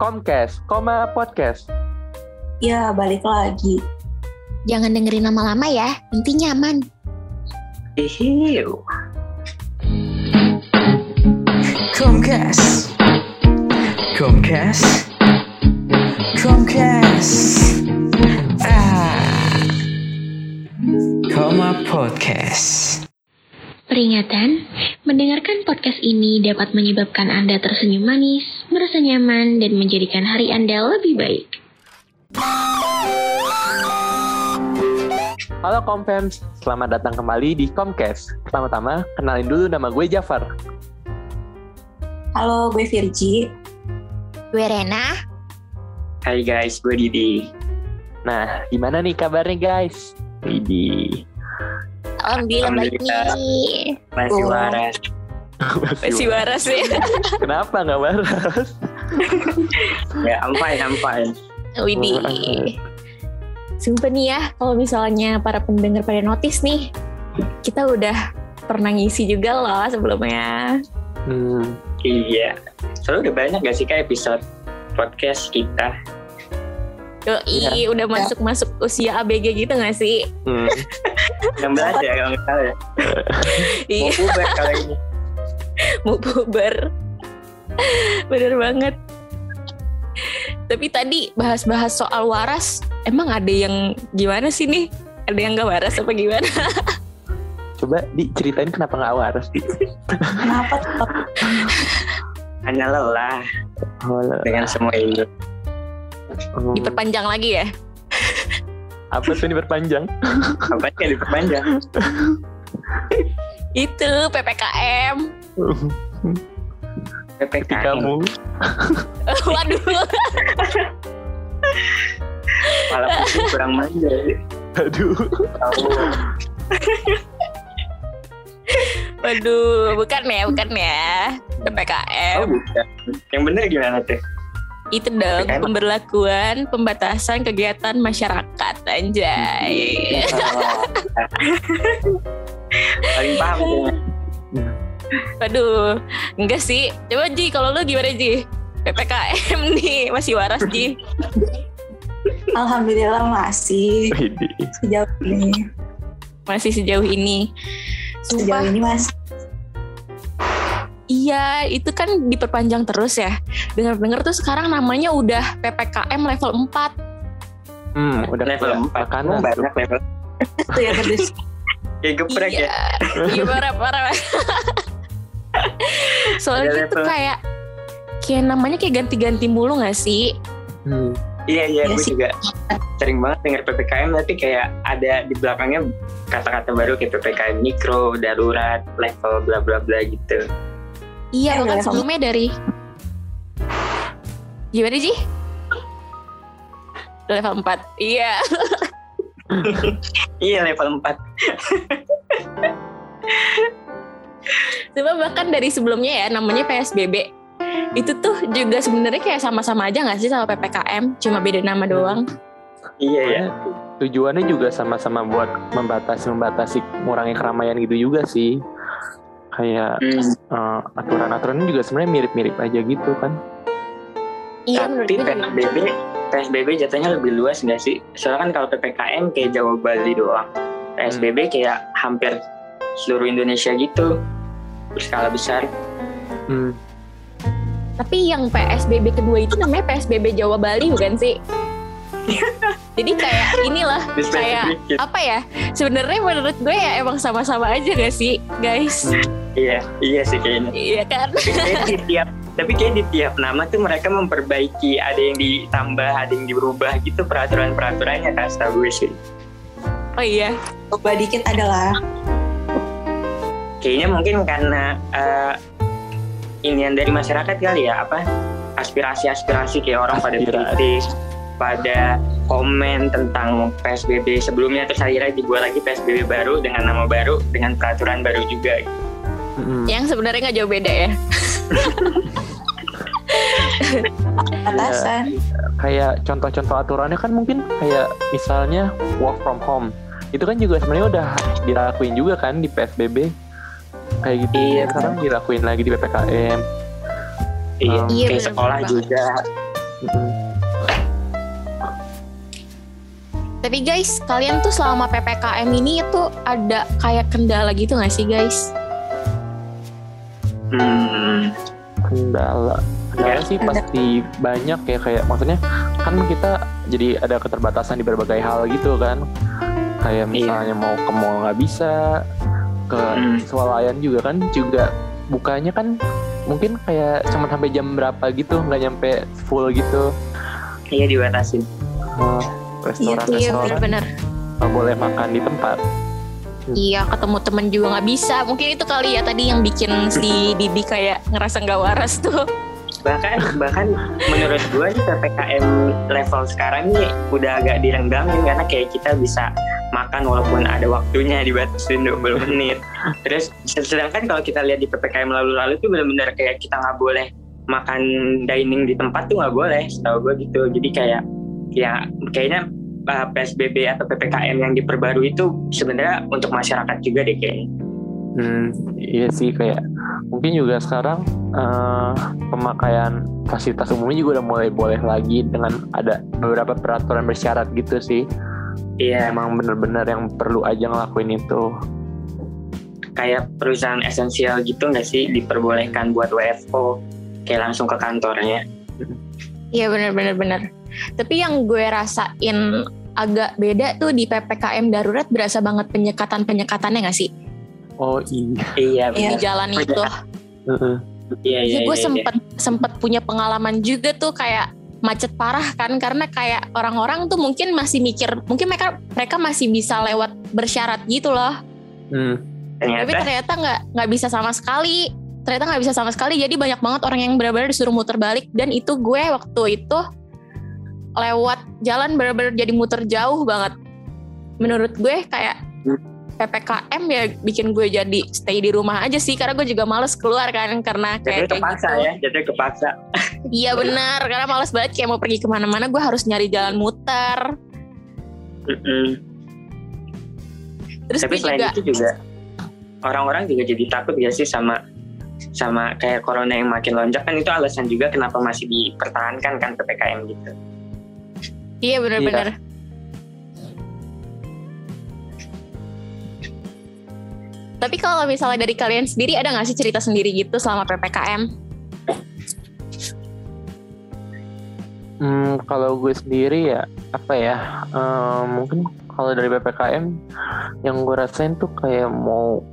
Comcast, koma podcast. Ya, balik lagi. Jangan dengerin lama-lama ya, intinya aman. Ihiu. Comcast. Comcast. Comcast. Ah. Koma Podcast. Peringatan, mendengarkan podcast ini dapat menyebabkan Anda tersenyum manis, merasa nyaman, dan menjadikan hari Anda lebih baik. Halo Kompems, selamat datang kembali di Comcast. Pertama-tama, kenalin dulu nama gue Jafar. Halo, gue Virgi. Gue Rena, Hai guys, gue Didi. Nah, gimana nih kabarnya guys? Widih. Alhamdulillah baik Alhamdulillah. nih. Masih waras. Masih waras sih. Kenapa nggak waras? Ya, I'm fine, I'm fine. Widih. Sumpah nih ya, kalau misalnya para pendengar pada notice nih, kita udah pernah ngisi juga loh sebelumnya. Hmm, Iya. Soalnya udah banyak gak sih kak episode podcast kita? Yoi, udah masuk-masuk usia ABG gitu gak sih? hmm. 16 ya kalau nggak salah ya. Mau Iya, puber kali ini. mau puber. Bener banget. Tapi tadi bahas-bahas soal waras, emang ada yang gimana sih nih? Ada yang gak waras apa gimana? Coba diceritain kenapa nggak waras di? Kenapa tuh? Hanya lelah Oh, dengan semua ini. oh. Diperpanjang lagi ya? Apa tuh diperpanjang? Apa yang diperpanjang? Itu PPKM. PPKM. kamu. Waduh. Malah kurang manja. Aduh. Waduh, bukan ya, bukan ya. Oh PPKM. bukan. Yang bener gimana tuh? Itu dong PPKM. pemberlakuan pembatasan kegiatan masyarakat anjay. Paling paham. Waduh, enggak sih. Coba Ji, kalau lu gimana Ji? PPKM nih, masih waras Ji. Alhamdulillah masih sejauh ini. Masih sejauh ini. Sejauh Sumpah, ini masih. iya itu kan diperpanjang terus ya. Dengar-dengar tuh sekarang namanya udah PPKM level 4. Hmm, udah Level kayak 4. makanan. Emang banyak level. Itu ya. Kayak geprek ya. Iya, iya parah parah. Soalnya itu kayak kayak namanya kayak ganti-ganti mulu gak sih? Hmm. Iya iya, Iya gue sih. juga sering banget dengar ppkm tapi kayak ada di belakangnya kata-kata baru kayak ppkm mikro, darurat, level bla bla bla gitu. Iya, Eh, bahkan level- sebelumnya dari Gimana Ji? Level 4 Iya Iya level 4 Cuma bahkan dari sebelumnya ya Namanya PSBB Itu tuh juga sebenarnya kayak sama-sama aja gak sih sama PPKM Cuma beda nama doang Iya ya. Tujuannya juga sama-sama buat membatasi membatasi mengurangi keramaian gitu juga sih. Kayak Hmm, eh, aturan-aturannya juga sebenarnya mirip-mirip aja gitu kan. Iya menurut tapi PSBB PSBB jatanya lebih luas nggak sih? Soalnya kan kalau PPKM kayak Jawa Bali doang. PSBB kayak hampir seluruh Indonesia gitu. Berskala besar. Hmm. Tapi yang PSBB kedua itu namanya PSBB Jawa Bali bukan sih? Jadi kayak inilah kayak apa ya? Sebenarnya menurut gue ya emang sama-sama aja gak sih, guys? Iya, iya sih kayaknya. Iya kan? Tapi kayak di tiap tapi kayak di tiap nama tuh mereka memperbaiki ada yang ditambah ada yang dirubah gitu peraturan peraturannya kan setahu gue sih Oh iya. Coba dikit adalah. Kayaknya mungkin karena eh, inian dari masyarakat kali ya apa aspirasi-aspirasi kayak orang pada kritik pada komen tentang PSBB sebelumnya terus akhirnya dibuat lagi PSBB baru dengan nama baru dengan peraturan baru juga. Yang sebenarnya nggak jauh beda ya. Batasan. Kayak contoh-contoh aturannya kan mungkin kayak misalnya work from home. Itu kan juga sebenarnya udah dilakuin juga kan di PSBB. Kayak gitu. Iya, Sekarang dilakuin lagi di PPKM. iya Oh. Iya, kayak sekolah banget. juga. Tapi guys, kalian tuh selama PPKM ini tuh ada kayak kendala gitu gak sih guys? Hmm, kendala kendala Ya. sih pasti banyak ya kayak maksudnya kan kita jadi ada keterbatasan di berbagai hal gitu kan kayak Iya. misalnya mau ke mall nggak bisa ke Hmm. swalayan juga kan juga bukanya kan mungkin kayak cuma sampai jam berapa gitu nggak nyampe full gitu iya dibatasin. Eh, restoran Iya restoran bener-bener. nggak boleh makan di tempat Iya ketemu temen juga nggak bisa. Mungkin itu kali ya tadi yang bikin si Didi kayak ngerasa nggak waras tuh. Bahkan bahkan menurut gue nih ppkm level sekarang nih udah agak direnggangin karena kayak kita bisa makan walaupun ada waktunya dibatasin 20 menit. Terus sedangkan kalau kita lihat di ppkm lalu-lalu tuh benar-benar kayak kita nggak boleh makan dining di tempat tuh nggak boleh, setahu gue gitu. Jadi kayak ya kayaknya uh, PSBB atau PPKM yang diperbarui itu sebenarnya untuk masyarakat juga deh kayaknya. Hmm, iya sih kayak mungkin juga sekarang eh, pemakaian fasilitas umumnya juga udah mulai boleh lagi dengan ada beberapa peraturan bersyarat gitu sih. Iya, Emang bener-bener yang perlu aja ngelakuin itu. kayak perusahaan esensial gitu nggak sih diperbolehkan buat WFO kayak langsung ke kantornya. Iya bener-bener bener. Tapi yang gue rasain agak beda tuh di PPKM darurat berasa banget penyekatan-penyekatannya gak sih? Oh iya. Iya, Di jalan itu. Heeh. Iya, iya, Iya gue iya, sempet sempet punya pengalaman juga tuh kayak macet parah kan karena kayak orang-orang tuh mungkin masih mikir mungkin mereka mereka masih bisa lewat bersyarat gitu loh. Hmm. iya. tapi Ternyata ternyata nggak nggak bisa sama sekali. Ternyata nggak bisa sama sekali. Jadi banyak banget orang yang benar-benar disuruh muter balik. Dan itu gue waktu itu lewat jalan benar-benar jadi muter jauh banget. Menurut gue kayak PPKM ya bikin gue jadi stay di rumah aja sih karena gue juga males keluar kan karena jadi kayak, kayak kepaksa gitu. ya, jadi kepaksa. Iya benar karena males banget kayak mau pergi ke mana-mana gue harus nyari jalan muter Mm-mm. terus Tapi selain juga itu juga orang-orang juga jadi takut ya sih sama sama kayak corona yang makin lonjak kan itu alasan juga kenapa masih dipertahankan kan ppkm gitu. iya benar-benar tapi kalau misalnya dari kalian sendiri ada nggak sih cerita sendiri gitu selama ppkm Hmm, kalau gue sendiri ya apa ya? eh, mungkin kalau dari ppkm yang gue rasain tuh kayak mau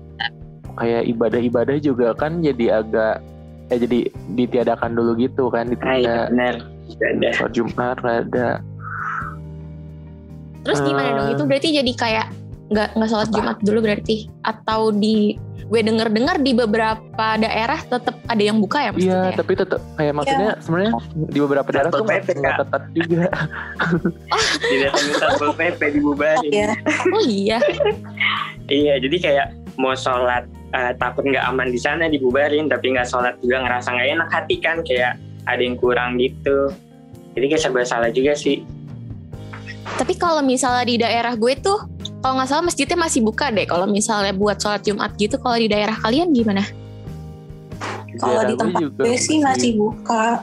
kayak ibadah-ibadah juga kan jadi agak eh jadi ditiadakan dulu gitu kan ditunda sholat Jumat nggak ada terus gimana Eh. dong itu berarti jadi kayak nggak nggak sholat jumat dulu berarti atau di gue denger-dengar di beberapa daerah tetap ada yang buka ya maksudnya Iya, ya? tapi tetap kayak maksudnya sebenarnya di beberapa daerah tuh Satpol nggak ketat juga. Didatengin satpol pp dibubarin. ya oh iya Iya, jadi kayak mau sholat eh, takut nggak aman di sana dibubarin, tapi nggak sholat juga ngerasa nggak enak hati kan kayak ada yang kurang gitu. Jadi kayak serba salah juga sih. Tapi kalau misalnya di daerah gue tuh, kalau nggak salah masjidnya masih buka deh. Kalau misalnya buat sholat Jumat gitu, kalau di daerah kalian gimana? kalau di tempat gue sih masih buka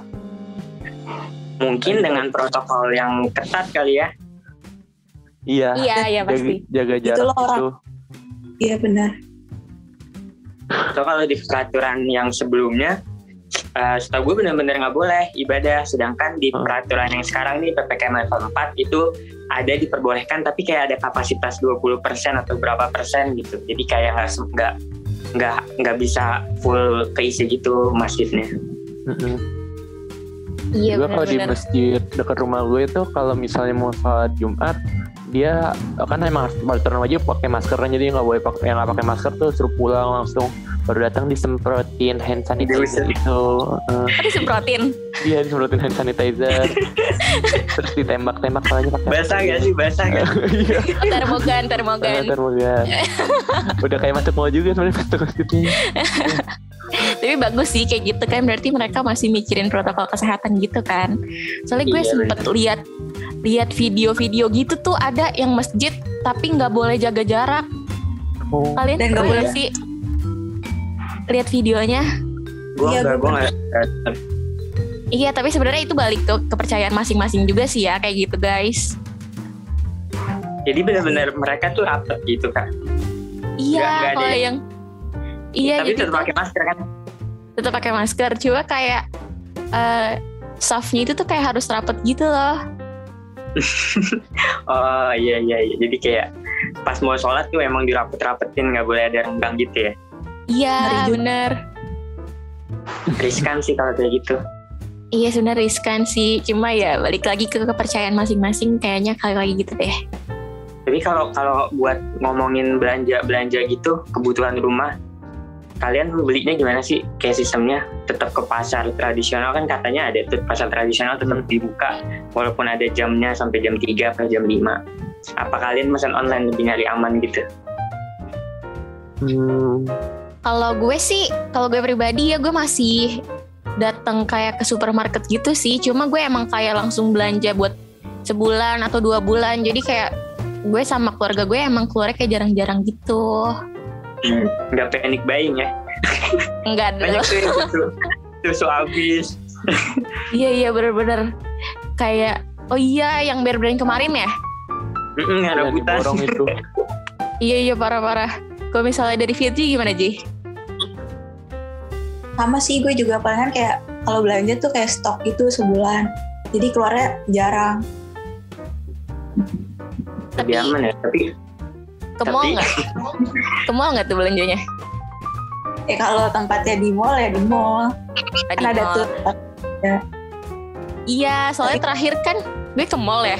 Mungkin dengan protokol yang ketat kali ya. Iya. Iya, iya Jaga, pasti. jaga Itu jarak loh orang. gitu. iya benar So kalau di peraturan yang sebelumnya, eh, setahu gue benar-benar nggak boleh ibadah. Sedangkan di Hmm. peraturan yang sekarang nih ppkm level 4 itu ada diperbolehkan, tapi kayak ada kapasitas 20% atau berapa persen gitu. Jadi kayak nggak nggak nggak bisa full keisi gitu masjidnya. Mm-mm. Iya juga kalau di masjid dekat rumah gue itu kalau misalnya mau sholat Jumat dia kan emang harus peraturan wajib pakai maskernya jadi nggak boleh pakai yang nggak pakai masker tuh suruh pulang langsung baru datang disemprotin hand sanitizer Diusir. itu Eh, Tadi semprotin. dia disemprotin hand sanitizer terus ditembak-tembak palanya pakai Basah gak sih? Basah gak? iya Termogan, termogan. termogan udah kayak masuk mall juga sebenarnya masuk masjidnya Tapi bagus sih kayak gitu kan. Berarti mereka masih mikirin protokol kesehatan gitu kan. Soalnya gue Iya, sempet lihat lihat video-video gitu tuh ada yang masjid tapi nggak boleh jaga jarak. oh, Kalian Dan nggak pernah boleh. sih lihat videonya? Gue Iya, nggak, gue gue nggak. Iya, tapi sebenarnya itu balik ke kepercayaan masing-masing juga sih ya, kayak gitu guys. Jadi benar-benar mereka tuh rapet gitu kak. Iya, Nggak- nggak ada kalau yang- yang Iya, Tapi jadi tetap pakai masker kan? tetap pakai masker. Cuma kayak eh staffnya itu tuh kayak harus rapet gitu loh. Oh iya iya iya. Jadi kayak pas mau sholat tuh emang dirapet-rapetin nggak boleh ada renggang gitu ya. Iya, bener. Riskan sih kalau kayak gitu. Iya sebenarnya riskan sih. Cuma ya balik lagi ke kepercayaan masing-masing kayaknya kali lagi gitu deh. Tapi kalau kalau buat ngomongin belanja belanja gitu kebutuhan rumah, kalian belinya gimana sih? Kayak sistemnya tetap ke pasar tradisional kan katanya ada tuh pasar tradisional tetap dibuka walaupun ada jamnya sampai jam 3 atau jam 5. Apa kalian pesan online lebih nyari aman gitu? Hmm, Kalau gue sih, kalau gue pribadi ya gue masih datang kayak ke supermarket gitu sih. Cuma gue emang kayak langsung belanja buat sebulan atau dua bulan. Jadi kayak gue sama keluarga gue emang keluarnya kayak jarang-jarang gitu. Nggak panic buying ya? Enggak ada. Banyak tuh yang susu, susu habis. Iya iya bener-bener kayak oh iya yang bear brand kemarin ya. Yang rebutan. diborong itu. Iya iya parah-parah. Kalau misalnya dari Fitri gimana Ji? Sama sih gue juga palingan kayak kalau belanja tuh kayak stok itu sebulan. Jadi keluarnya jarang. Lebih Tapi aman ya. Tapi ke mall nggak? Ke mall nggak tuh belanjanya? Eh kalau tempatnya di mall ya di mall. Tadi Kan ada mall. tuh Iya, soalnya terakhir kan gue ke mall ya.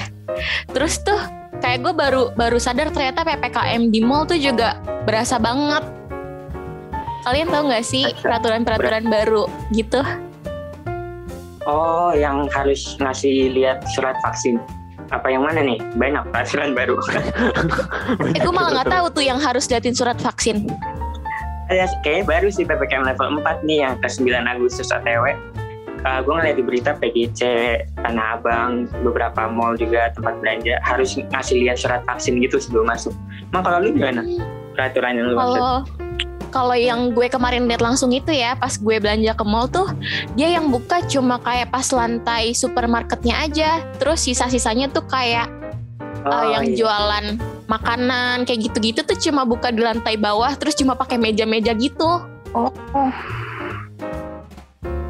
Terus tuh kayak gue baru baru sadar ternyata PPKM di mall tuh juga berasa banget. Kalian tahu nggak sih peraturan-peraturan baru gitu? oh yang harus ngasih lihat surat vaksin. Apa yang mana nih? Banyak peraturan baru. Eh gue malah nggak tahu tuh yang harus liatin surat vaksin. Ada kayaknya baru sih PPKM level 4 nih yang ke 9 Agustus OTW. Uh, gue ngeliat di berita PGC, Tanah Abang, beberapa mall juga tempat belanja harus ngasih lihat surat vaksin gitu sebelum masuk. Emang kalau lu gimana? Peraturan yang lu maksud? Kalau yang gue kemarin lihat langsung itu ya, pas gue belanja ke mall tuh, dia yang buka cuma kayak pas lantai supermarketnya aja. Terus sisa-sisanya tuh kayak Oh, uh, yang iya. jualan makanan kayak gitu-gitu tuh cuma buka di lantai bawah, terus cuma pakai meja-meja gitu. oh,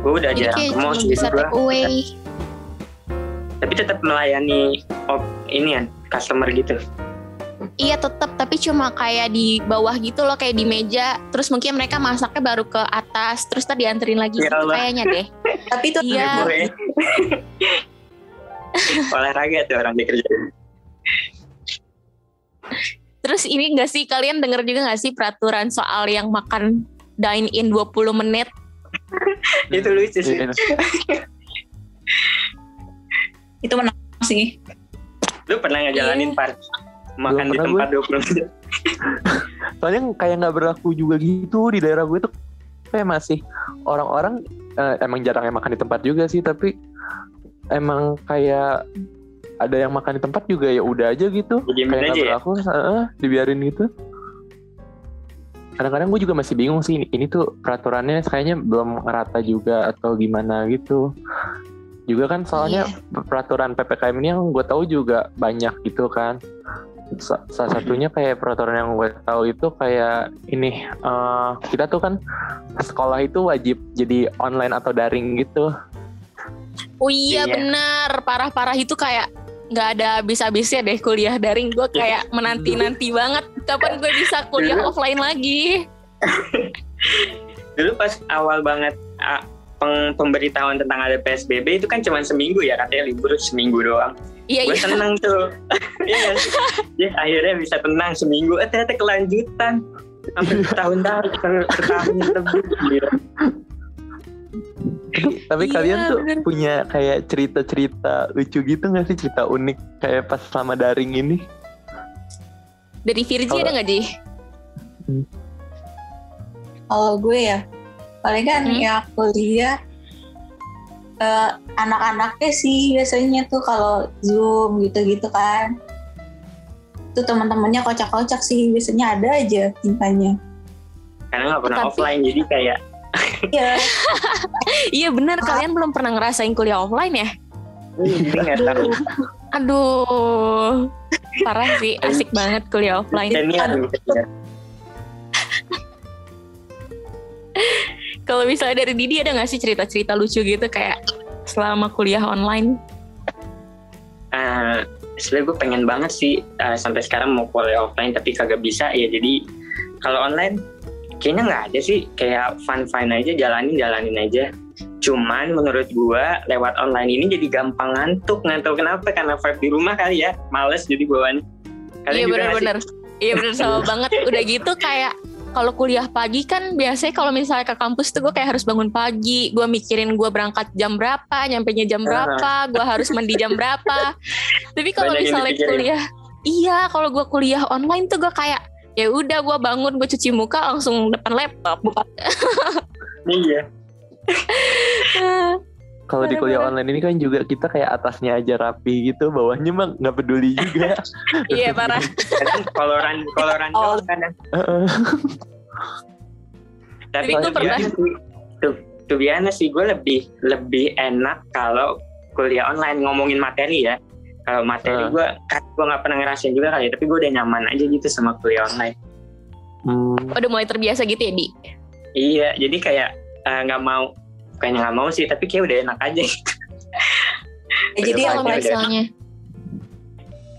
Gue udah Jadi jarang ke mall sih bisa take away. Tapi tetap melayani op, ini kan customer gitu. Iya tetap, tapi cuma kayak di bawah gitu loh, kayak di meja. Terus mungkin mereka masaknya baru ke atas, terus tadi dianterin lagi Ya gitu kayaknya deh. tapi itu Iya. Olahraga tuh orang dikerja. Terus ini enggak sih kalian denger juga nggak sih peraturan soal yang makan dine in 20 menit? Itu lucu sih. Iya. itu menang sih. Lu pernah ngejalanin Iya. par makan di tempat 20 menit? Soalnya kayak nggak berlaku juga gitu di daerah gue tuh. Kayak masih orang-orang eh, emang jarang yang makan di tempat juga sih tapi emang kayak ada yang makan di tempat juga ya udah aja gitu. Kayak nggak ya? berlaku heeh, dibiarin gitu. Kadang-kadang gue juga masih bingung sih ini, ini tuh peraturannya kayaknya belum rata juga atau gimana gitu. Juga kan soalnya peraturan ppkm ini yang gue tahu juga banyak gitu kan salah satunya kayak peraturan yang gue tahu itu kayak ini eh, kita tuh kan sekolah itu wajib jadi online atau daring gitu Oh iya, Iya. benar, parah-parah itu kayak nggak ada habis-habisnya deh kuliah daring. Gue kayak menanti-nanti banget kapan gue bisa kuliah Dulu- offline lagi. Dulu pas awal banget ah, peng- pemberitahuan tentang ada PSBB itu kan cuma seminggu ya katanya libur seminggu doang. Iya Gue iya. seneng tuh. Iya? Ya, akhirnya bisa tenang seminggu. Eh ternyata kelanjutan. Sampai setahun-tahun, setahun lebih. Gila. tapi Iya, kalian tuh bener. punya kayak cerita-cerita lucu gitu nggak sih cerita unik kayak pas selama daring ini Dari Virgi ada nggak Ji? Kalau gue ya, paling kan Hmm. ya kuliah eh, anak-anaknya sih biasanya tuh kalau zoom gitu-gitu kan. Tuh teman-temannya kocak-kocak sih biasanya ada aja tintanya. Karena nggak pernah Tapi- offline jadi kayak Iya, Iya benar kalian belum pernah ngerasain kuliah offline ya? Jadi nggak tahu. Aduh, parah sih, asik banget kuliah offline. Senior Kalau misalnya dari Didi ada nggak sih cerita-cerita lucu gitu kayak selama kuliah online? Eh, sebenarnya gue pengen banget sih eh, sampai sekarang mau kuliah offline tapi kagak bisa. Ya jadi kalau online kayaknya nggak ada sih. Kayak fun fun aja jalanin jalanin aja. Cuman menurut gue lewat online ini jadi gampang ngantuk. Tahu kenapa karena vibe di rumah kali ya. Males jadi bawaannya Kalian iya benar-benar. Iya benar sama banget. Udah gitu kayak kalau kuliah pagi kan biasanya kalau misalnya ke kampus tuh gue kayak harus bangun pagi, gue mikirin gue berangkat jam berapa, nyampe nya jam berapa, gue harus mandi jam berapa. Tapi kalau misalnya kuliah, iya kalau gue kuliah online tuh gue kayak ya udah gue bangun gue cuci muka langsung depan laptop. Buka iya Kalau di kuliah online ini kan juga kita kayak atasnya aja rapi gitu, bawahnya mah nggak peduli juga. iya parah. kadang koloran koloran Oh. Heeh. Tapi gue be pernah- be honest sih gue lebih lebih enak kalau kuliah online ngomongin materi ya. Kalau materi gue kan gue nggak pernah ngerasain juga kali ya, tapi gue udah nyaman aja gitu sama kuliah online. Hmm, udah mulai terbiasa gitu ya di? Iya jadi kayak eh, nggak mau kayaknya nggak mau sih tapi kayak udah enak aja Ya, jadi Udah kalau misalnya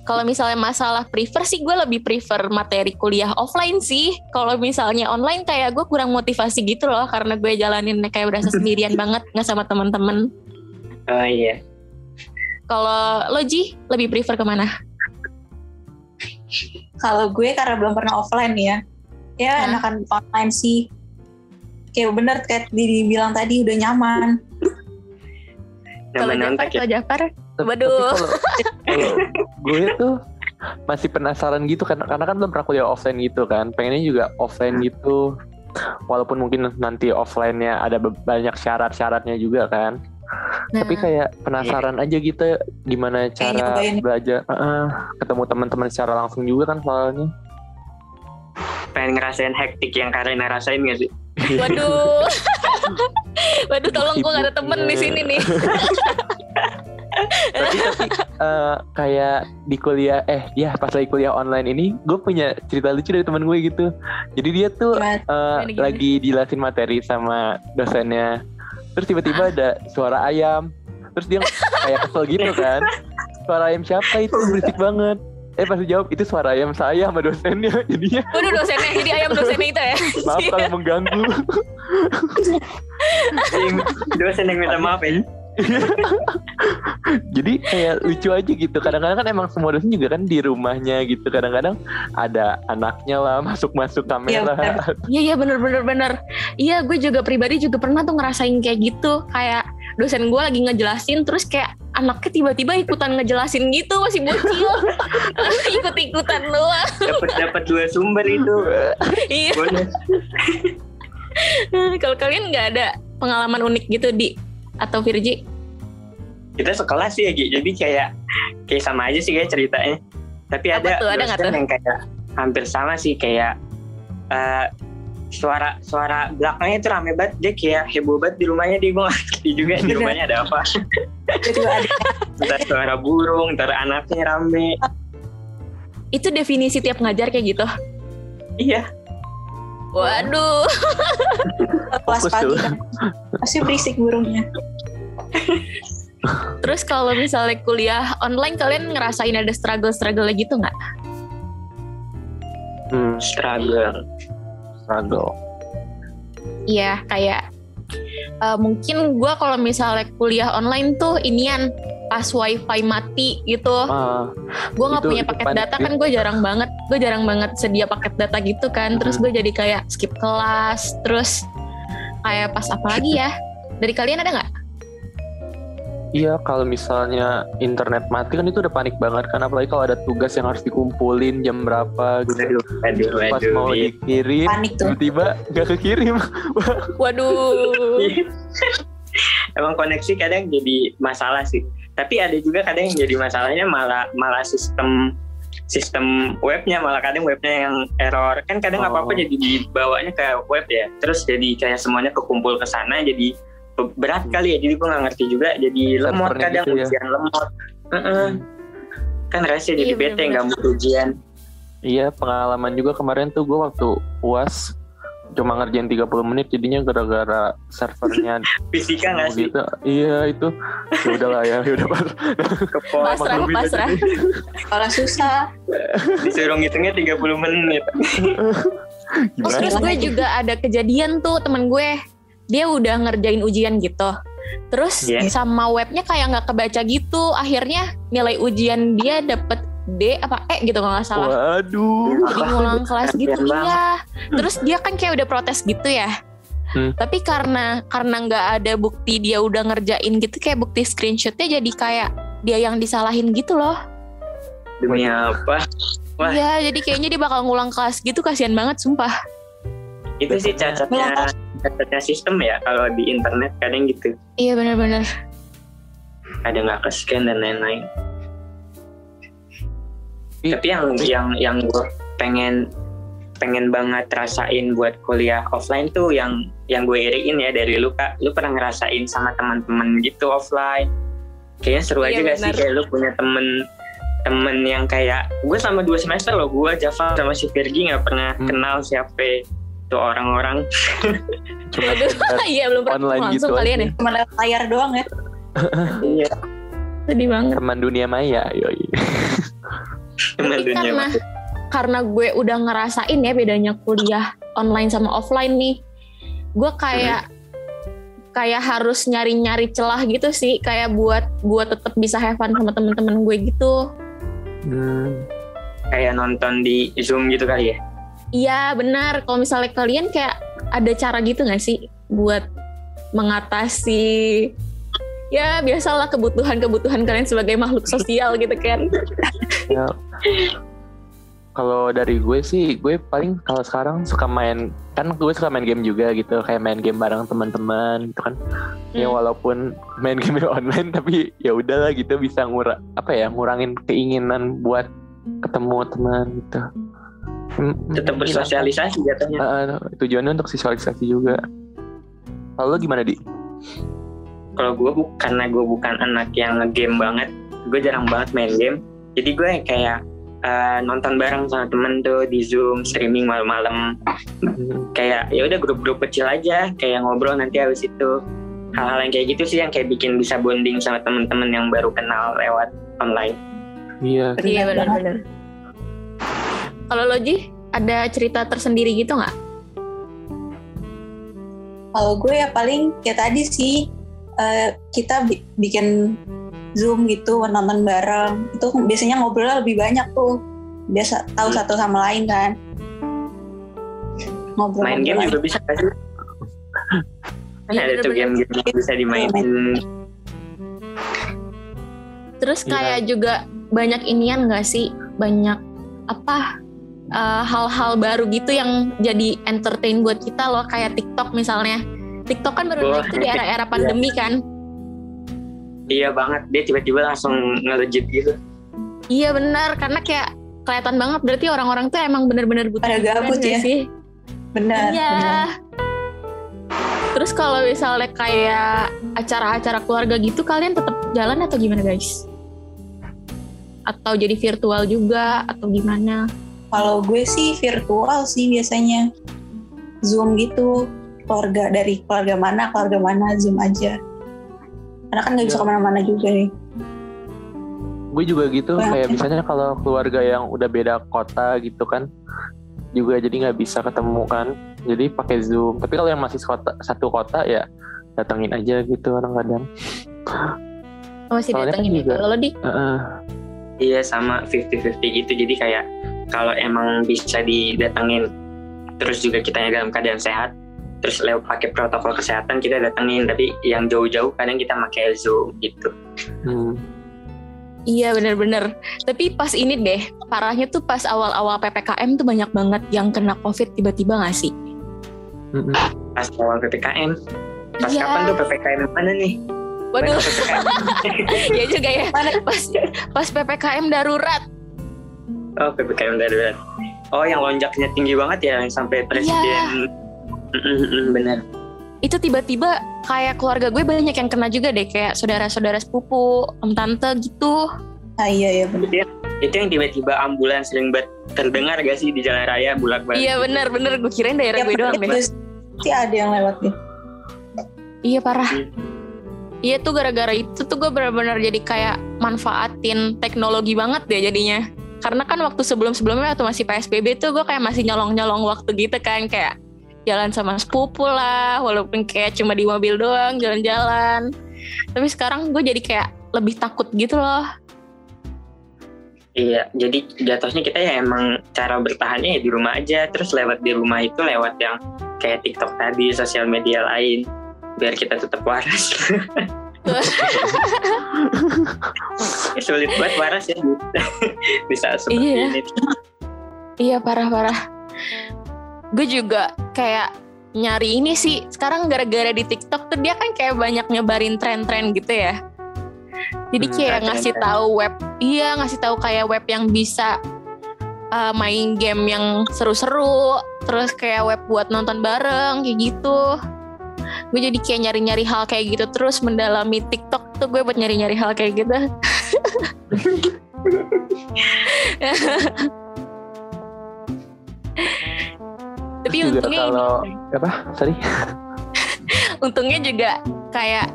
kalau misalnya masalah prefer sih gue lebih prefer materi kuliah offline sih. Kalau misalnya online kayak gue kurang motivasi gitu loh karena gue jalanin kayak berasa sendirian banget nggak sama teman-teman. Oh iya. Kalau lo Ji lebih prefer ke mana? Kalau gue karena belum pernah offline ya, ya Hah? enakan online sih. Kayak bener kayak Didi bilang tadi udah nyaman. kalau nyaman Jafar ya kalau Jafar Waduh. kalau kalau gue tuh masih penasaran gitu karena karena kan belum pernah kuliah offline gitu kan. Pengennya juga offline gitu. Walaupun mungkin nanti offline-nya ada banyak syarat-syaratnya juga kan. nah, Tapi kayak penasaran aja gitu gimana cara nyobain. belajar Heeh, ketemu teman-teman secara langsung juga kan soalnya. pengen ngerasain hektik yang Karina rasain gak sih waduh. Waduh tolong gue gak ada temen di sini nih. Tapi tapi eh, kayak di kuliah eh ya pas lagi kuliah online ini gue punya cerita lucu dari teman gue gitu. Jadi dia tuh gimana? lagi dijelasin materi sama dosennya. Terus tiba-tiba ada suara ayam. Terus dia kayak kesel gitu kan. Suara ayam siapa itu? Berisik banget eh pas dijawab itu suara ayam saya sama dosennya jadinya. Waduh dosennya jadi ayam dosennya itu ya? Maaf kalau mengganggu. Dosen yang minta maaf ya jadi kayak lucu aja gitu. Kadang-kadang kan emang semua dosen juga kan di rumahnya gitu. Kadang-kadang ada anaknya lah masuk-masuk Iya, kamera. Iya iya bener bener bener. Iya gue juga pribadi juga pernah tuh ngerasain kayak gitu. Kayak dosen gue lagi ngejelasin terus kayak anaknya tiba-tiba ikutan ngejelasin gitu masih bocil. Ikut-ikutan doang. dapat dapat dua sumber itu Iya. Kalau kalian nggak ada pengalaman unik gitu di atau Virgi? kita sekelas sih ya Gi. jadi kayak kayak sama aja sih kayak ceritanya tapi Apa ada tuh? Ada dosen tuh? yang kayak hampir sama sih kayak eh, suara suara belakangnya itu rame banget dia kayak heboh banget di rumahnya dia gue ngerti juga di rumahnya ada apa Jadi ada ntar suara burung ntar anaknya rame Itu definisi tiap ngajar kayak gitu. iya Waduh. kelas pagi kan. Pasti berisik burungnya. Terus kalau misalnya kuliah online kalian ngerasain ada struggle-struggle gitu nggak? hmm, struggle struggle Iya kayak eh, mungkin gue kalau misalnya kuliah online tuh inian pas wifi mati gitu. Ah, gue nggak punya paket data kan gue jarang banget gue jarang banget sedia paket data gitu kan. Terus gue jadi kayak skip kelas terus kayak pas apa lagi ya? Dari kalian ada nggak iya kalau misalnya internet mati kan itu udah panik banget kan apalagi kalau ada tugas yang harus dikumpulin jam berapa gitu aduh aduh pas aduh mau iya. dikirim Panik tuh. tiba-tiba nggak kekirim waduh emang koneksi kadang jadi masalah sih tapi ada juga kadang yang jadi masalahnya malah malah sistem sistem webnya malah kadang webnya yang error kan kadang Oh. apa apa jadi dibawanya ke web ya terus jadi kayak semuanya kekumpul ke sana jadi berat kali ya jadi gue nggak ngerti juga jadi lemot Servernya kadang gitu ya. ujian lemot Heeh. kan rasanya jadi Iya, bete nggak mau ujian Iya pengalaman juga kemarin tuh gue waktu uas cuma ngerjain 30 menit jadinya gara-gara servernya fisika nggak sih gitu. Iya itu. Ya udahlah ya, ya udah Pasrah, pasrah. Sekolah susah. disuruh ngitungnya 30 menit Terus, Gimana? terus gue juga ada kejadian tuh temen gue dia udah ngerjain ujian gitu. Terus Iya. sama webnya kayak nggak kebaca gitu. Akhirnya nilai ujian dia dapet D apa E gitu kalau nggak salah. Waduh. jadi ngulang kelas gitu iya. Terus dia kan kayak udah protes gitu ya. Hmm. tapi karena karena nggak ada bukti dia udah ngerjain gitu kayak bukti screenshotnya jadi kayak dia yang disalahin gitu loh. Demi apa? Wah. iya jadi kayaknya dia bakal ngulang kelas gitu kasihan banget sumpah. Itu sih cacatnya cacatnya sistem ya kalau di internet kadang gitu. Iya benar-benar. Ada nggak ke scan dan lain-lain. Ih. tapi yang yang yang gue pengen pengen banget rasain buat kuliah offline tuh yang yang gue iriin ya dari lu kak. Lu pernah ngerasain sama teman-teman gitu offline? Kayaknya seru Iya, aja gak sih kayak lu punya temen temen yang kayak gue selama dua semester loh gue Java sama si Virgi nggak pernah Hmm. kenal siapa tuh orang-orang Cuma iya belum pernah Online langsung gitu kalian aja. ya Cuma lewat layar doang ya. iya sedih banget teman dunia maya, yoi. teman Tapi dunia karena karena gue udah ngerasain ya bedanya kuliah online sama offline nih gue kayak kayak harus nyari-nyari celah gitu sih kayak buat buat tetap bisa have fun sama temen-temen gue gitu Hmm. kayak nonton di zoom gitu kali ya iya benar kalau misalnya kalian kayak ada cara gitu nggak sih buat mengatasi ya biasalah kebutuhan-kebutuhan kalian sebagai makhluk sosial gitu kan Ya. Kalau dari gue sih, gue paling kalau sekarang suka main kan gue suka main game juga gitu, kayak main game bareng teman-teman gitu kan. Ya Hmm. walaupun main game online tapi ya udahlah gitu bisa ngura apa ya ngurangin keinginan buat ketemu teman gitu. Tetap hmm, bersosialisasi jatuhnya. Ah, tujuannya untuk sosialisasi juga. Kalau lo gimana di? kalau gue bu karena gue bukan anak yang ngegame banget gue jarang banget main game. Jadi gue kayak eh, nonton bareng sama temen tuh di zoom streaming malam-malam. Hmm, kayak ya udah grup-grup kecil aja kayak ngobrol nanti habis itu. Hal-hal yang kayak gitu sih yang kayak bikin bisa bonding sama temen-temen yang baru kenal lewat online. Iya. iya benar-benar kalau lo Ji ada cerita tersendiri gitu nggak? Kalau gue ya paling kayak tadi sih eh, kita bi- bikin zoom gitu nonton bareng. Itu biasanya ngobrol lebih banyak tuh. Biasa tahu satu sama lain kan. Ngobrol main game juga bisa kan sih? Kan Iya, ada tuh game-game yang bisa dimainin. Terus Iya. kayak juga banyak inian gak sih? Banyak apa uh, hal-hal baru gitu yang jadi entertain buat kita loh kayak TikTok misalnya. TikTok kan baru naik tuh di era-era pandemi kan. iya banget dia tiba-tiba langsung nge-legit gitu Iya benar karena kayak kelihatan banget berarti orang-orang tuh emang bener-bener butuh Pada hiburan gabut ya. sih? benar Iya. benar. Terus kalau misalnya kayak acara-acara keluarga gitu kalian tetap jalan atau gimana guys? Atau jadi virtual juga atau gimana? Kalau gue sih virtual sih biasanya. Zoom gitu. Keluarga dari keluarga mana keluarga mana zoom aja. Karena kan nggak bisa Iya. ke mana-mana juga nih. Gue juga gitu Wah. kayak misalnya kalau keluarga yang udah beda kota gitu kan juga jadi nggak bisa ketemu kan. Jadi pakai zoom. Tapi kalau yang masih kota, satu kota ya datengin aja gitu kadang-kadang. Oh, masih Soalnya kan datengin juga- itu. Kalau di Heeh. Iya sama 50-50 gitu. Jadi kayak kalau emang bisa didatengin terus juga kitanya dalam keadaan sehat terus lewat pakai protokol kesehatan kita datengin tapi yang jauh-jauh kadang kita pakai zoom gitu Hmm. Iya bener-bener. Tapi pas ini deh, parahnya tuh pas awal-awal PPKM tuh banyak banget yang kena COVID tiba-tiba gak sih? Mm-mm. pas awal ppkm pas Iya. kapan tuh ppkm mana nih Waduh, Mana PPKM? ya juga ya. Pas pas PPKM darurat. Oh ppkm darurat. Oh yang lonjaknya tinggi banget ya yang sampai presiden. Mm, mm, mm, bener. Itu tiba-tiba kayak keluarga gue banyak yang kena juga deh kayak saudara-saudara sepupu, om tante gitu. Ah iya iya benar. Itu yang tiba-tiba ambulans sering ber- terdengar gak sih di jalan raya bulak balik. Iya bener-bener gue kirain daerah gue doang deh. Pasti ada yang lewat deh. Iya parah. Hmm. Iya tuh gara-gara itu tuh gue benar-benar jadi kayak manfaatin teknologi banget deh jadinya. Karena kan waktu sebelum-sebelumnya waktu masih PSBB tuh gue kayak masih nyolong-nyolong waktu gitu kan kayak jalan sama sepupu lah walaupun kayak cuma di mobil doang jalan-jalan. Tapi sekarang gue jadi kayak lebih takut gitu loh. Iya, jadi jatuhnya kita ya emang cara bertahannya ya di rumah aja, terus lewat di rumah itu lewat yang kayak TikTok tadi, sosial media lain, biar kita tetap waras. Ya, Sulit banget waras ya saat seperti Iya. ini. Iya parah-parah. Gue juga kayak nyari ini sih. Sekarang gara-gara di TikTok tuh dia kan kayak banyak nyebarin tren-tren gitu ya. Jadi Hmm, kayak ngasih tren-tren. tahu web, iya ngasih tahu kayak web yang bisa uh, main game yang seru-seru, terus kayak web buat nonton bareng kayak gitu. Gue jadi kayak nyari-nyari hal kayak gitu terus mendalami TikTok tuh gue buat nyari-nyari hal kayak gitu. Tapi juga untungnya ini- apa? Sorry. Untungnya juga kayak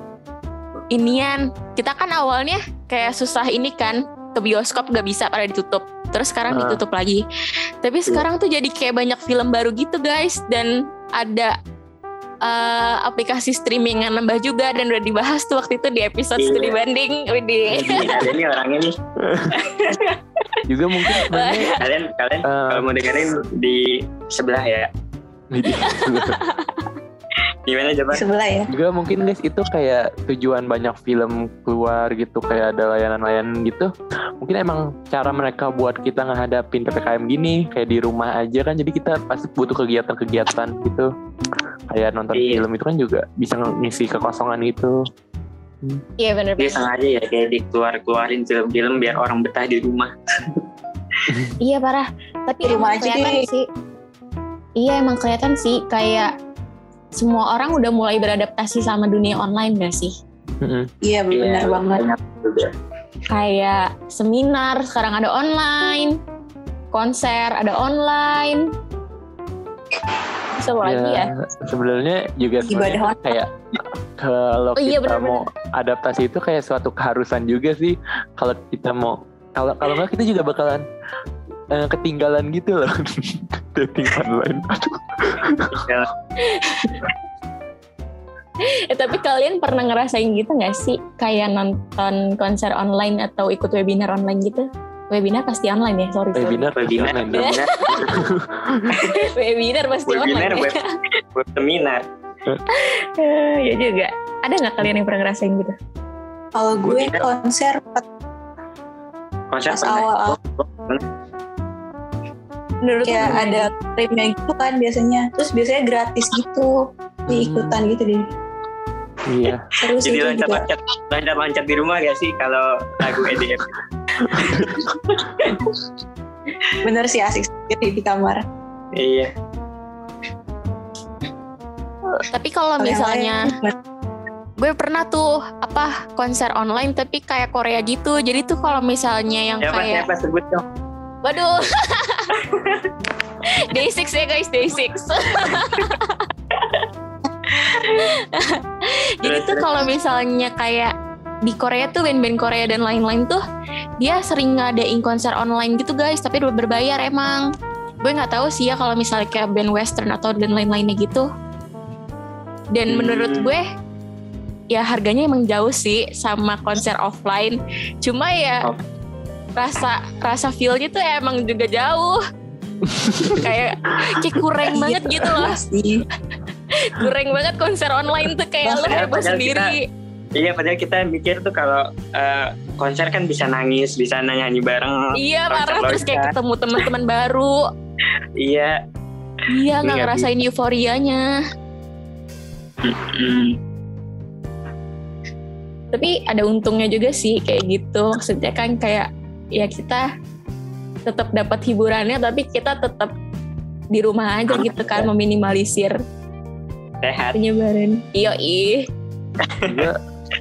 inian. Kita kan awalnya kayak susah ini kan ke bioskop gak bisa pada ditutup. Terus sekarang Ah. ditutup lagi. Tapi sekarang tuh jadi kayak banyak film baru gitu guys. Dan ada eh, aplikasi streaming yang nambah juga dan udah dibahas tuh waktu itu di episode Iya. studi banding Widih. Ini ada nih orangnya nih. juga mungkin sebenarnya Kalian kalian eh, kalau mau dengerin di sebelah ya. Gimana coba? Sebelah ya. juga mungkin guys itu kayak tujuan banyak film keluar gitu kayak ada layanan-layanan gitu mungkin emang cara mereka buat kita ngehadapin ppkm gini kayak di rumah aja kan jadi kita pasti butuh kegiatan-kegiatan gitu kayak nonton Iya. film itu kan juga bisa ngisi kekosongan gitu iya bener Dia banget sengaja ya kayak dikeluar-keluarin film-film biar orang betah di rumah. iya parah tapi Di rumah aja deh. sih iya emang kelihatan sih kayak semua orang udah mulai beradaptasi sama dunia online gak sih. Iya benar banget. banyak juga. kayak seminar sekarang ada online, konser ada online. Terus apa lagi ya? sebenarnya juga sebenarnya kayak kalau Oh iya, kita benar-benar. mau adaptasi itu kayak suatu keharusan juga sih kalau kita mau kalau kalau nggak kita juga bakalan eh, ketinggalan gitu loh dating online Ya, Eh, tapi kalian pernah ngerasain gitu nggak sih? Kayak nonton konser online atau ikut webinar online gitu? Webinar pasti online ya, sorry. sorry. webinar webinar, webinar, webinar pasti webinar, online. web, web seminar. Ya juga. Ada nggak kalian yang pernah ngerasain gitu? Kalau gue Webinar. konser pas Konser pernah. awal-awal Menurut kayak gimana? ada tripnya gitu kan biasanya. Terus biasanya gratis gitu. Diikutan gitu deh. iya Seru sih Jadi itu juga. loncat-loncat, loncat-loncat di rumah gak sih kalau lagu EDM? Bener sih asik sendiri di kamar. iya. Tapi kalau misalnya gue pernah tuh apa konser online tapi kayak Korea gitu. Jadi tuh kalau misalnya yang Siapa, kayak siapa sebut dong? Waduh. Day 6 ya guys, Day 6. Jadi tuh kalau misalnya kayak di Korea tuh band-band Korea dan lain-lain tuh dia sering ngadain konser online gitu guys, tapi udah berbayar emang. Gue nggak tahu sih ya kalau misalnya kayak band western atau dan lain-lainnya gitu. Dan Hmm. menurut gue ya harganya emang jauh sih sama konser offline. Cuma ya Oh. Rasa rasa feel-nya tuh emang juga jauh. kayak kayak kurang Iya, banget gitu loh. Kurang banget konser online tuh kayak lo heboh sendiri. Iya, padahal kita mikir tuh kalau eh, konser kan bisa nangis, bisa nyanyi bareng. Iya parah terus kayak ketemu teman-teman baru. Iya. Iya nggak Iya, ngerasain euforianya. Hmm. Tapi ada untungnya juga sih kayak gitu. Maksudnya kan kayak ya kita tetap dapat hiburannya tapi kita tetap di rumah aja gitu kan meminimalisir sehat penyebaran. Iya ih.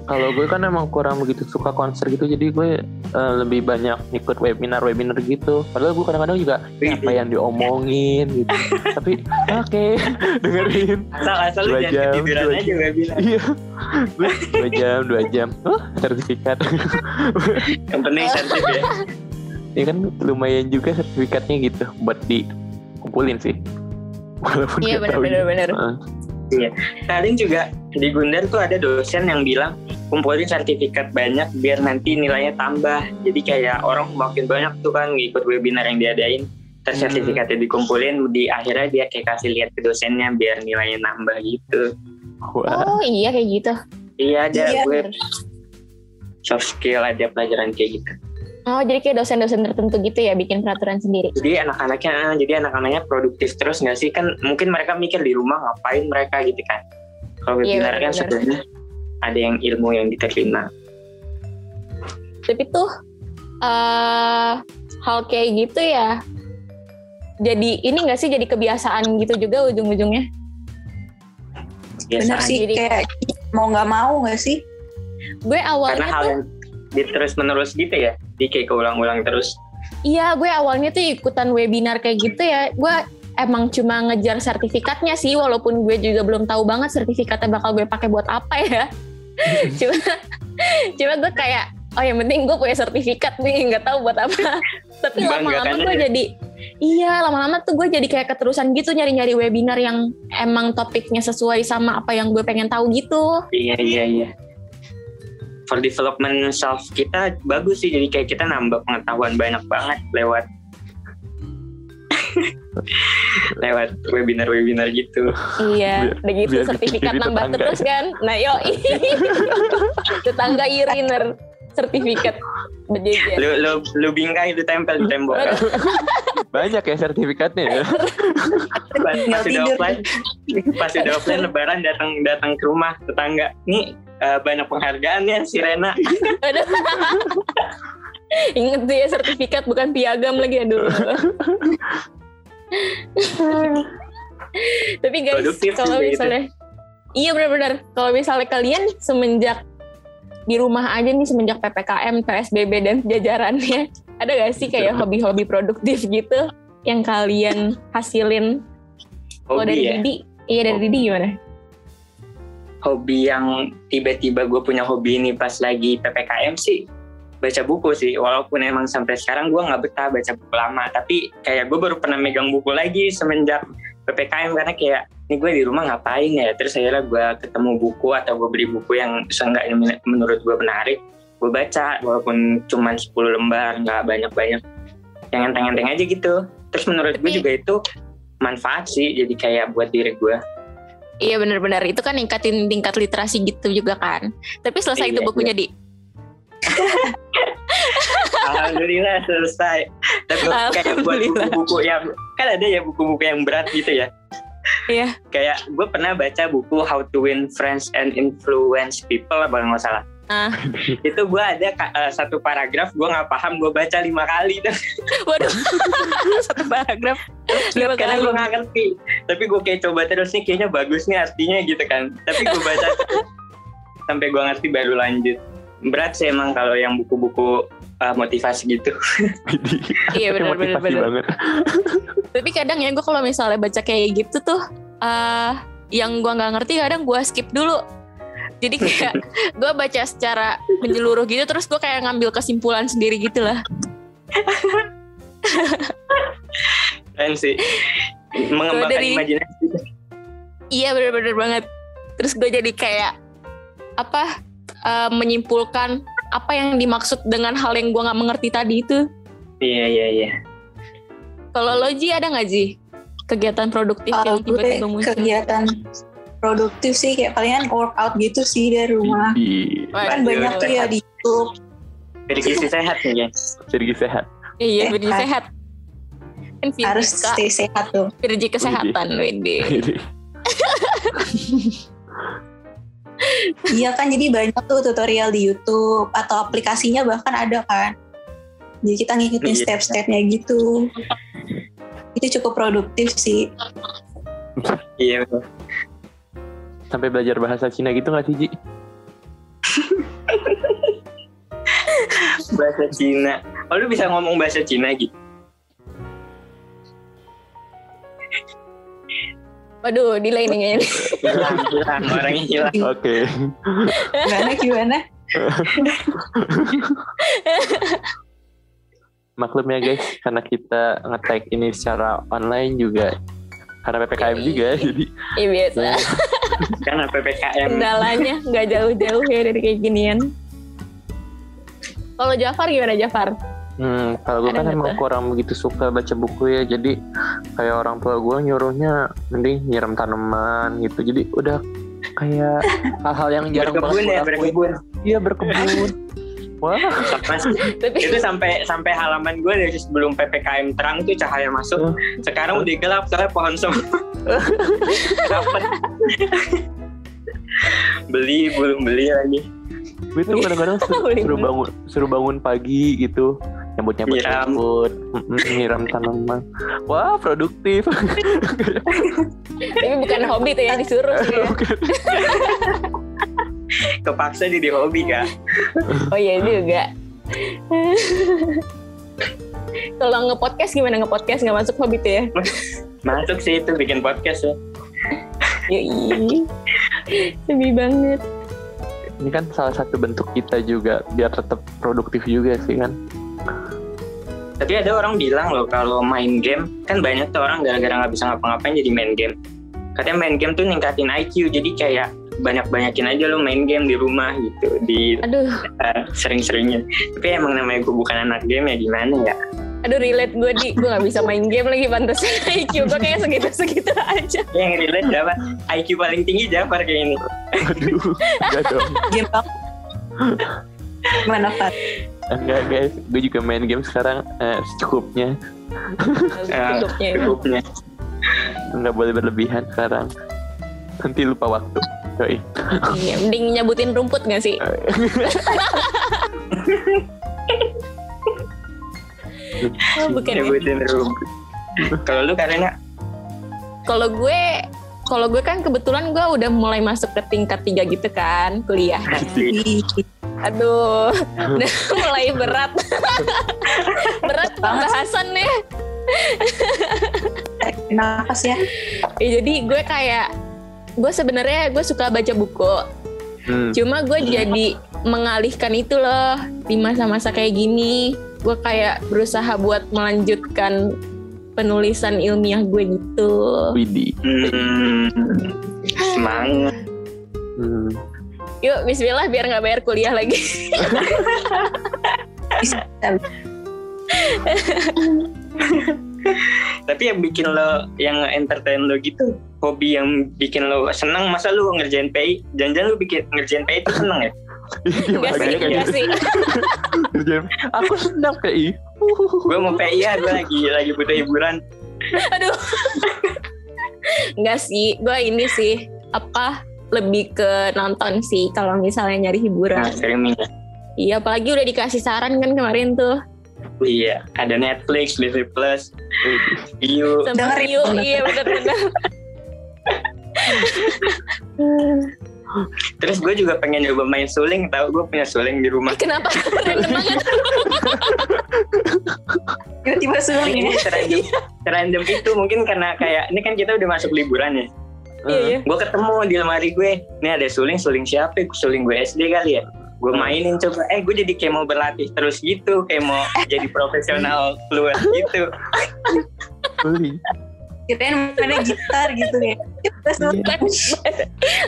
Kalau gue kan emang kurang begitu suka konser gitu jadi gue eh, lebih banyak ikut webinar webinar gitu. Padahal gue kadang-kadang juga "Ini apa yang diomongin gitu. Tapi oke. Dengerin. Asal asal Dua jam, dua aja gue bilang iya. Dua jam dua jam. Oh sertifikat. Yang penting sensitif ya. Ini kan lumayan juga sertifikatnya gitu. Buat dikumpulin sih. Walaupun Iya benar-benar. Heeh. kadang juga di Gundar tuh ada dosen yang bilang kumpulin sertifikat banyak biar nanti nilainya tambah jadi kayak orang makin banyak tuh kan ngikut webinar yang diadain terus Hmm. sertifikatnya dikumpulin di akhirnya dia kayak kasih lihat ke dosennya biar nilainya nambah gitu Wah, Oh iya kayak gitu. iya ada Iya. gue soft skill ada pelajaran kayak gitu Oh jadi kayak dosen-dosen tertentu gitu ya bikin peraturan sendiri. jadi anak-anaknya jadi anak-anaknya produktif terus nggak sih kan mungkin mereka mikir di rumah ngapain mereka gitu kan kalau Iya, webinar kan benar-benar. sebenarnya ada yang ilmu yang diterima Tapi tuh eh hal kayak gitu ya. Jadi ini gak sih jadi kebiasaan gitu juga ujung-ujungnya? Bener sih Jadi- kayak mau nggak mau nggak sih? Gue karena awalnya hal tuh yang di terus menerus gitu ya di kayak keulang-ulang terus Iya, gue awalnya tuh ikutan webinar kayak gitu ya. Gue emang cuma ngejar sertifikatnya sih, walaupun gue juga belum tahu banget sertifikatnya bakal gue pakai buat apa ya. cuma, cuma gue kayak, oh yang penting gue punya sertifikat nih, nggak tahu buat apa. Tapi lama-lama gue aja. jadi, iya lama-lama tuh gue jadi kayak keterusan gitu nyari-nyari webinar yang emang topiknya sesuai sama apa yang gue pengen tahu gitu. iya iya iya for development self kita bagus sih jadi kayak kita nambah pengetahuan banyak banget lewat lewat webinar-webinar gitu Iya, udah gitu biar sertifikat nambah tetangga. terus kan. Nah, yo tetangga iriner sertifikat berjejer. lu lu lu bingkai lu tempel di tembok banyak ya sertifikatnya ya pas, pas udah tidur. offline pas udah offline lebaran datang datang ke rumah tetangga nih eh, banyak penghargaan ya si Rena Aduh. Ingat tuh ya sertifikat bukan piagam lagi aduh. Tapi guys, kalau gitu. misalnya Iya benar-benar. Kalau misalnya kalian semenjak di rumah aja nih semenjak PPKM, PSBB dan jajarannya, ada gak sih kayak hobi-hobi produktif gitu yang kalian hasilin? Kalau dari hobi ya Didi, iya dari Didi gimana? hobi yang tiba-tiba gue punya hobi ini pas lagi PPKM sih baca buku sih. Walaupun emang sampai sekarang gue nggak betah baca buku lama. Tapi kayak gue baru pernah megang buku lagi semenjak PPKM karena kayak ini gue di rumah ngapain ya? Terus akhirnya gue ketemu buku atau gue beli buku yang seenggaknya menurut gue menarik gue baca. Walaupun cuma 10 lembar nggak banyak-banyak. Yang enteng-enteng aja gitu. Terus menurut gue juga itu manfaat sih jadi kayak buat diri gue Iya benar-benar itu kan ningkatin tingkat literasi gitu juga kan. Tapi selesai itu Iya, bukunya di. Alhamdulillah selesai. Tapi kayak buat buku-buku yang kan ada ya buku-buku yang berat gitu ya. Iya. Kayak gue pernah baca buku How to Win Friends and Influence People apa nggak salah. Ah. Itu gue ada eh, satu paragraf gue nggak paham gue baca lima kali Waduh. Satu paragraf. Lima karena gue nggak ngerti. Tapi gue kayak coba terus nih kayaknya bagus nih artinya gitu kan. Tapi gue baca sampai gue ngerti baru lanjut. Berat sih emang kalau yang buku-buku eh, motivasi gitu. Iya benar benar Tapi kadang ya gue kalau misalnya baca kayak gitu tuh eh yang gue nggak ngerti kadang gue skip dulu. Jadi kayak gue baca secara menyeluruh gitu terus gue kayak ngambil kesimpulan sendiri gitu lah. Keren sih. Mengembangkan dari- imajinasi. Iya benar-benar banget. Terus gue jadi kayak apa eh, menyimpulkan apa yang dimaksud dengan hal yang gue nggak mengerti tadi itu. Iya iya iya. Kalau lo Ji ada nggak Ji kegiatan produktif Uh, yang tiba-tiba muncul? kegiatan produktif sih kayak palingan workout gitu sih dari rumah. di Kan Waduh, banyak tuh ya di YouTube. Dari gizi sehat nih guys. segi sehat Iya, Sehat. berji sehat. Kan Harus stay sehat tuh. Firji kesehatan, Wede. Iya kan jadi banyak tuh tutorial di YouTube atau aplikasinya bahkan ada kan. Jadi kita ngikutin Iya. step-stepnya gitu. Itu cukup produktif sih. Iya betul. Sampai belajar bahasa Cina gitu gak sih Ji? bahasa Cina. Oh lu bisa ngomong bahasa Cina gitu? Waduh, delay nih kayaknya. Hilang, hilang, orangnya hilang. Oke. Gimana gimana? Maklum ya guys, karena kita nge-tag ini secara online juga karena PPKM juga jadi Iya biasa. Kan PPKM. Kendalanya nggak jauh-jauh ya dari kayak ginian. Kalau Jafar gimana Jafar? Hmm, kalau gue kan emang tuh? kurang begitu suka baca buku ya jadi kayak orang tua gue nyuruhnya mending nyiram tanaman gitu. Jadi udah kayak hal-hal yang jarang Berkebun banget ya, berkebun. iya berkebun. Wah. Mas, Tapi itu sampai sampai halaman gue dari sebelum ppkm terang tuh cahaya masuk. Sekarang udah gelap soalnya pohon semua. Beli belum beli lagi. Gue tuh kadang-kadang suruh, suruh bangun suruh bangun pagi gitu nyambut nyambut Nyiram. nyambut nyiram tanaman wah produktif tapi bukan hobi tuh ya disuruh ya. kepaksa jadi hobi kak Oh iya juga. Kalau nge-podcast gimana nge-podcast nggak masuk hobi tuh ya? masuk sih itu bikin podcast ya Yoi. Sedih banget. ini kan salah satu bentuk kita juga biar tetap produktif juga sih kan tapi ada orang bilang loh kalau main game kan banyak tuh orang gara-gara nggak bisa ngapa-ngapain jadi main game. Katanya main game tuh ningkatin IQ jadi kayak banyak-banyakin aja lo main game di rumah gitu di Aduh, uh, sering-seringnya. Tapi emang namanya gue bukan anak game ya gimana ya? Aduh relate gue di. Gue nggak bisa main game lagi pantas IQ gue kayak segitu-segitu aja. yang relate siapa IQ paling tinggi Jafar kayak ini. Aduh enggak dong. Game. Gimana Pak? Enggak guys gue juga main game sekarang eh, secukupnya Eh, Hidupnya. cukupnya nggak boleh berlebihan sekarang nanti lupa waktu Yoi. Iya, mending nyabutin rumput gak sih? Oh, bukan ya. nyebutin rumput kalau lu karena Kalau gue kalau gue kan kebetulan gue udah mulai masuk ke tingkat tiga gitu kan kuliah. asli Aduh, udah mulai berat. berat pembahasan nih. Napas ya. Ya, jadi gue kayak gue sebenarnya gue suka baca buku. Hmm. Cuma gue jadi mengalihkan itu loh di masa-masa kayak gini. Gue kayak berusaha buat melanjutkan penulisan ilmiah gue gitu. Widih. hmm, semangat Hmm. Yuk, Bismillah biar nggak bayar kuliah lagi. Tapi yang bikin lo yang entertain lo gitu hobi yang bikin lo seneng masa lu ngerjain PI jangan-jangan lu bikin ngerjain PI itu seneng ya Iya, Enggak sih, enggak sih. Aku senang kayak gue mau PI ya gue lagi lagi butuh hiburan Aduh. Enggak sih, gue ini sih apa lebih ke nonton sih kalau misalnya nyari nah, hiburan. streaming ya. Iya, apalagi udah dikasih saran kan kemarin tuh. iya ada Netflix Disney Plus View Sama. Rio, iya benar-benar. terus gue juga pengen coba main suling tahu gue punya suling di rumah Kenapa random banget? Tiba-tiba suling ini ya. serandom, serandom itu mungkin karena kayak ini kan kita udah masuk liburan ya Iya, iya. gue ketemu di lemari gue. Ini ada suling suling siapa? Suling gue SD kali ya. Gue mainin coba. Eh gue jadi kayak mau berlatih terus gitu. Kayak mau jadi profesional luas gitu. Beli. Kirain mana gitar gitu ya. Suling.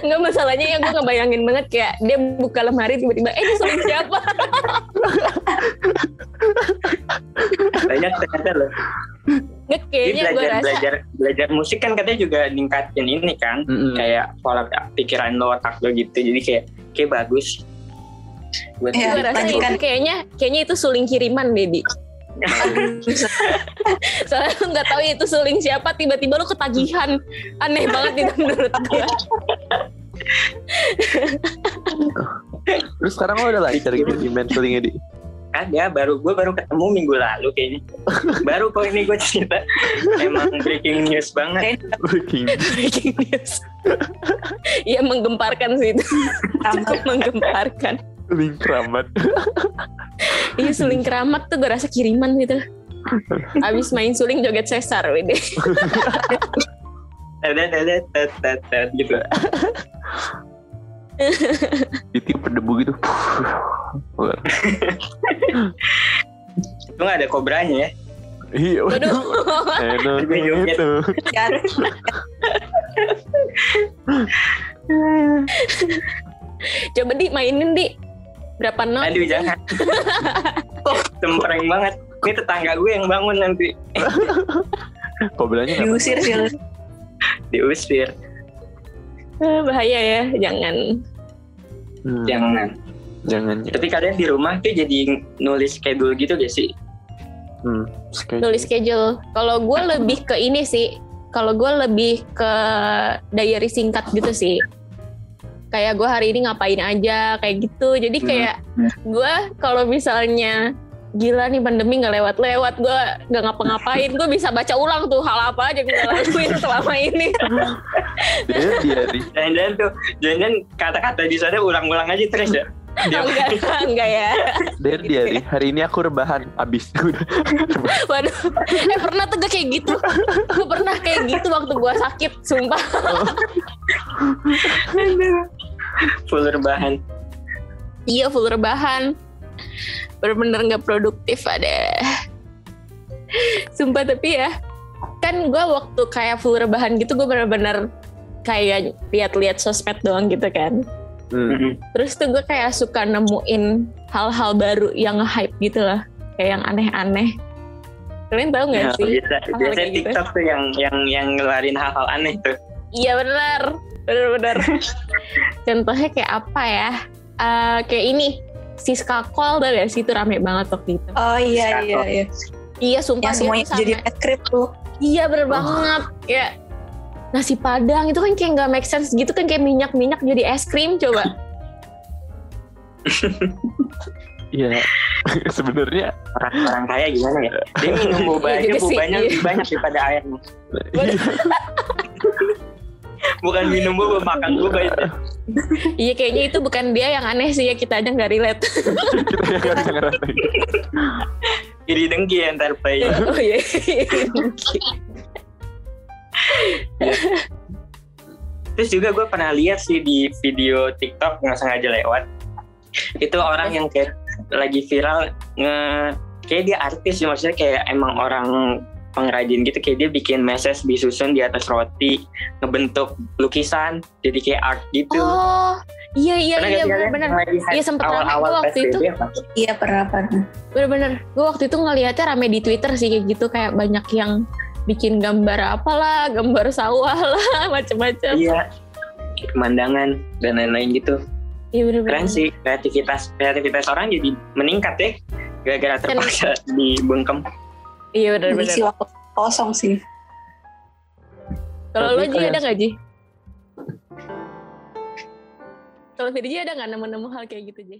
Enggak masalahnya ya gue ngebayangin banget kayak dia buka lemari tiba-tiba eh ini suling siapa? banyak ternyata loh Nggak Jadi kayaknya gue belajar rasa belajar belajar musik kan katanya juga ningkatin ini kan Mm-mm. kayak pola pikiran lo otak lo gitu jadi kayak kayak bagus buat Iya. gue rasa itu kan- kayaknya kayaknya itu suling kiriman Dedi. Soalnya lu nggak tahu itu suling siapa tiba-tiba lu ketagihan. Aneh banget itu menurut gue. Terus sekarang lo udah lancar gitu di main sulingnya di. ada baru gue baru ketemu minggu lalu kayaknya baru kok ini gue cerita emang breaking news banget Breaking. breaking news. Iya menggemparkan sih itu. Cukup menggemparkan. Link keramat. Iya suling keramat tuh gue rasa kiriman gitu. Abis main suling joget sesar wede. gitu Ditiup berdebu gitu. Itu nggak ada kobranya ya Iya. Waduh. Enak joget. gitu. Ya, Coba di mainin di berapa not? aduh jangan cempreng banget ini tetangga gue yang bangun nanti Kobranya nggak diusir sih lu. diusir Eh, bahaya ya, jangan. Hmm, jangan jangan. tapi kalian di rumah tuh jadi nulis schedule gitu gak sih Hmm, schedule. Nulis schedule. Kalau gue lebih ke ini sih. Kalau gue lebih ke diary singkat gitu sih. Kayak gue hari ini ngapain aja, kayak gitu. Jadi Hmm. kayak Hmm. gue kalau misalnya gila nih pandemi nggak lewat-lewat, gue nggak ngapa-ngapain, gue bisa baca ulang tuh hal apa aja yang gue lakuin selama ini. Dia diary. jangan-jangan tuh jangan-jangan kata-kata di sana ulang-ulang aja terus ya Dia- enggak, enggak ya. Dia diary. Hari ini aku rebahan. Abis. Udah. Waduh, eh pernah tuh gue kayak gitu. Gue pernah kayak gitu waktu gue sakit, sumpah. full rebahan Iya full rebahan Bener-bener gak produktif ada Sumpah tapi ya Kan gue waktu kayak full rebahan gitu Gue bener-bener kayak lihat-lihat sosmed doang gitu kan Hmm. Terus tuh gue kayak suka nemuin hal-hal baru yang hype gitu lah. Kayak yang aneh-aneh. Kalian tahu gak Nah, sih? biasa Hal-hal biasa kayak gitu. TikTok tuh yang yang yang ngelarin hal-hal aneh tuh. Iya bener Bener-bener Contohnya kayak apa ya? Eh, Kayak ini. Siska Call tau gak sih? Itu rame banget waktu itu. Oh iya iya iya. Iya sumpah Yang semuanya jadi krim tuh. Iya bener banget. Kayak nasi padang itu kan kayak nggak make sense gitu kan kayak minyak-minyak jadi es krim coba. Iya. Sebenarnya orang-orang kaya gimana ya? Dia minum boba Iya aja juga sih, bobanya iya. lebih banyak daripada airnya bukan minum boba makan boba itu Iya kayaknya itu bukan dia yang aneh sih ya kita aja nggak relate. Kita yang nggak ngerasain. iri dengki ya ntar play Oh iya terus juga gue pernah lihat sih di video TikTok nggak sengaja lewat. Itu orang yang kayak lagi viral nge kayak dia artis sih maksudnya kayak emang orang pengrajin gitu kayak dia bikin meses disusun di atas roti ngebentuk lukisan jadi kayak art gitu. Oh iya iya Pernah iya hype Iya, sempet rame awal-awal gua waktu itu. Iya pernah pernah. bener-bener. Gue waktu itu ngeliatnya rame di Twitter sih kayak gitu kayak banyak yang bikin gambar apalah gambar sawah lah macem-macem iya pemandangan dan lain-lain gitu. Iya bener-bener. Keren sih kreativitas kreativitas orang jadi meningkat ya gara-gara Kan- terpaksa dibungkem iya bener-bener. Mengisi waktu kosong sih. Kalau lo Ji ada nggak Ji? Kalau Firji ada nggak nemu-nemu hal kayak gitu Ji?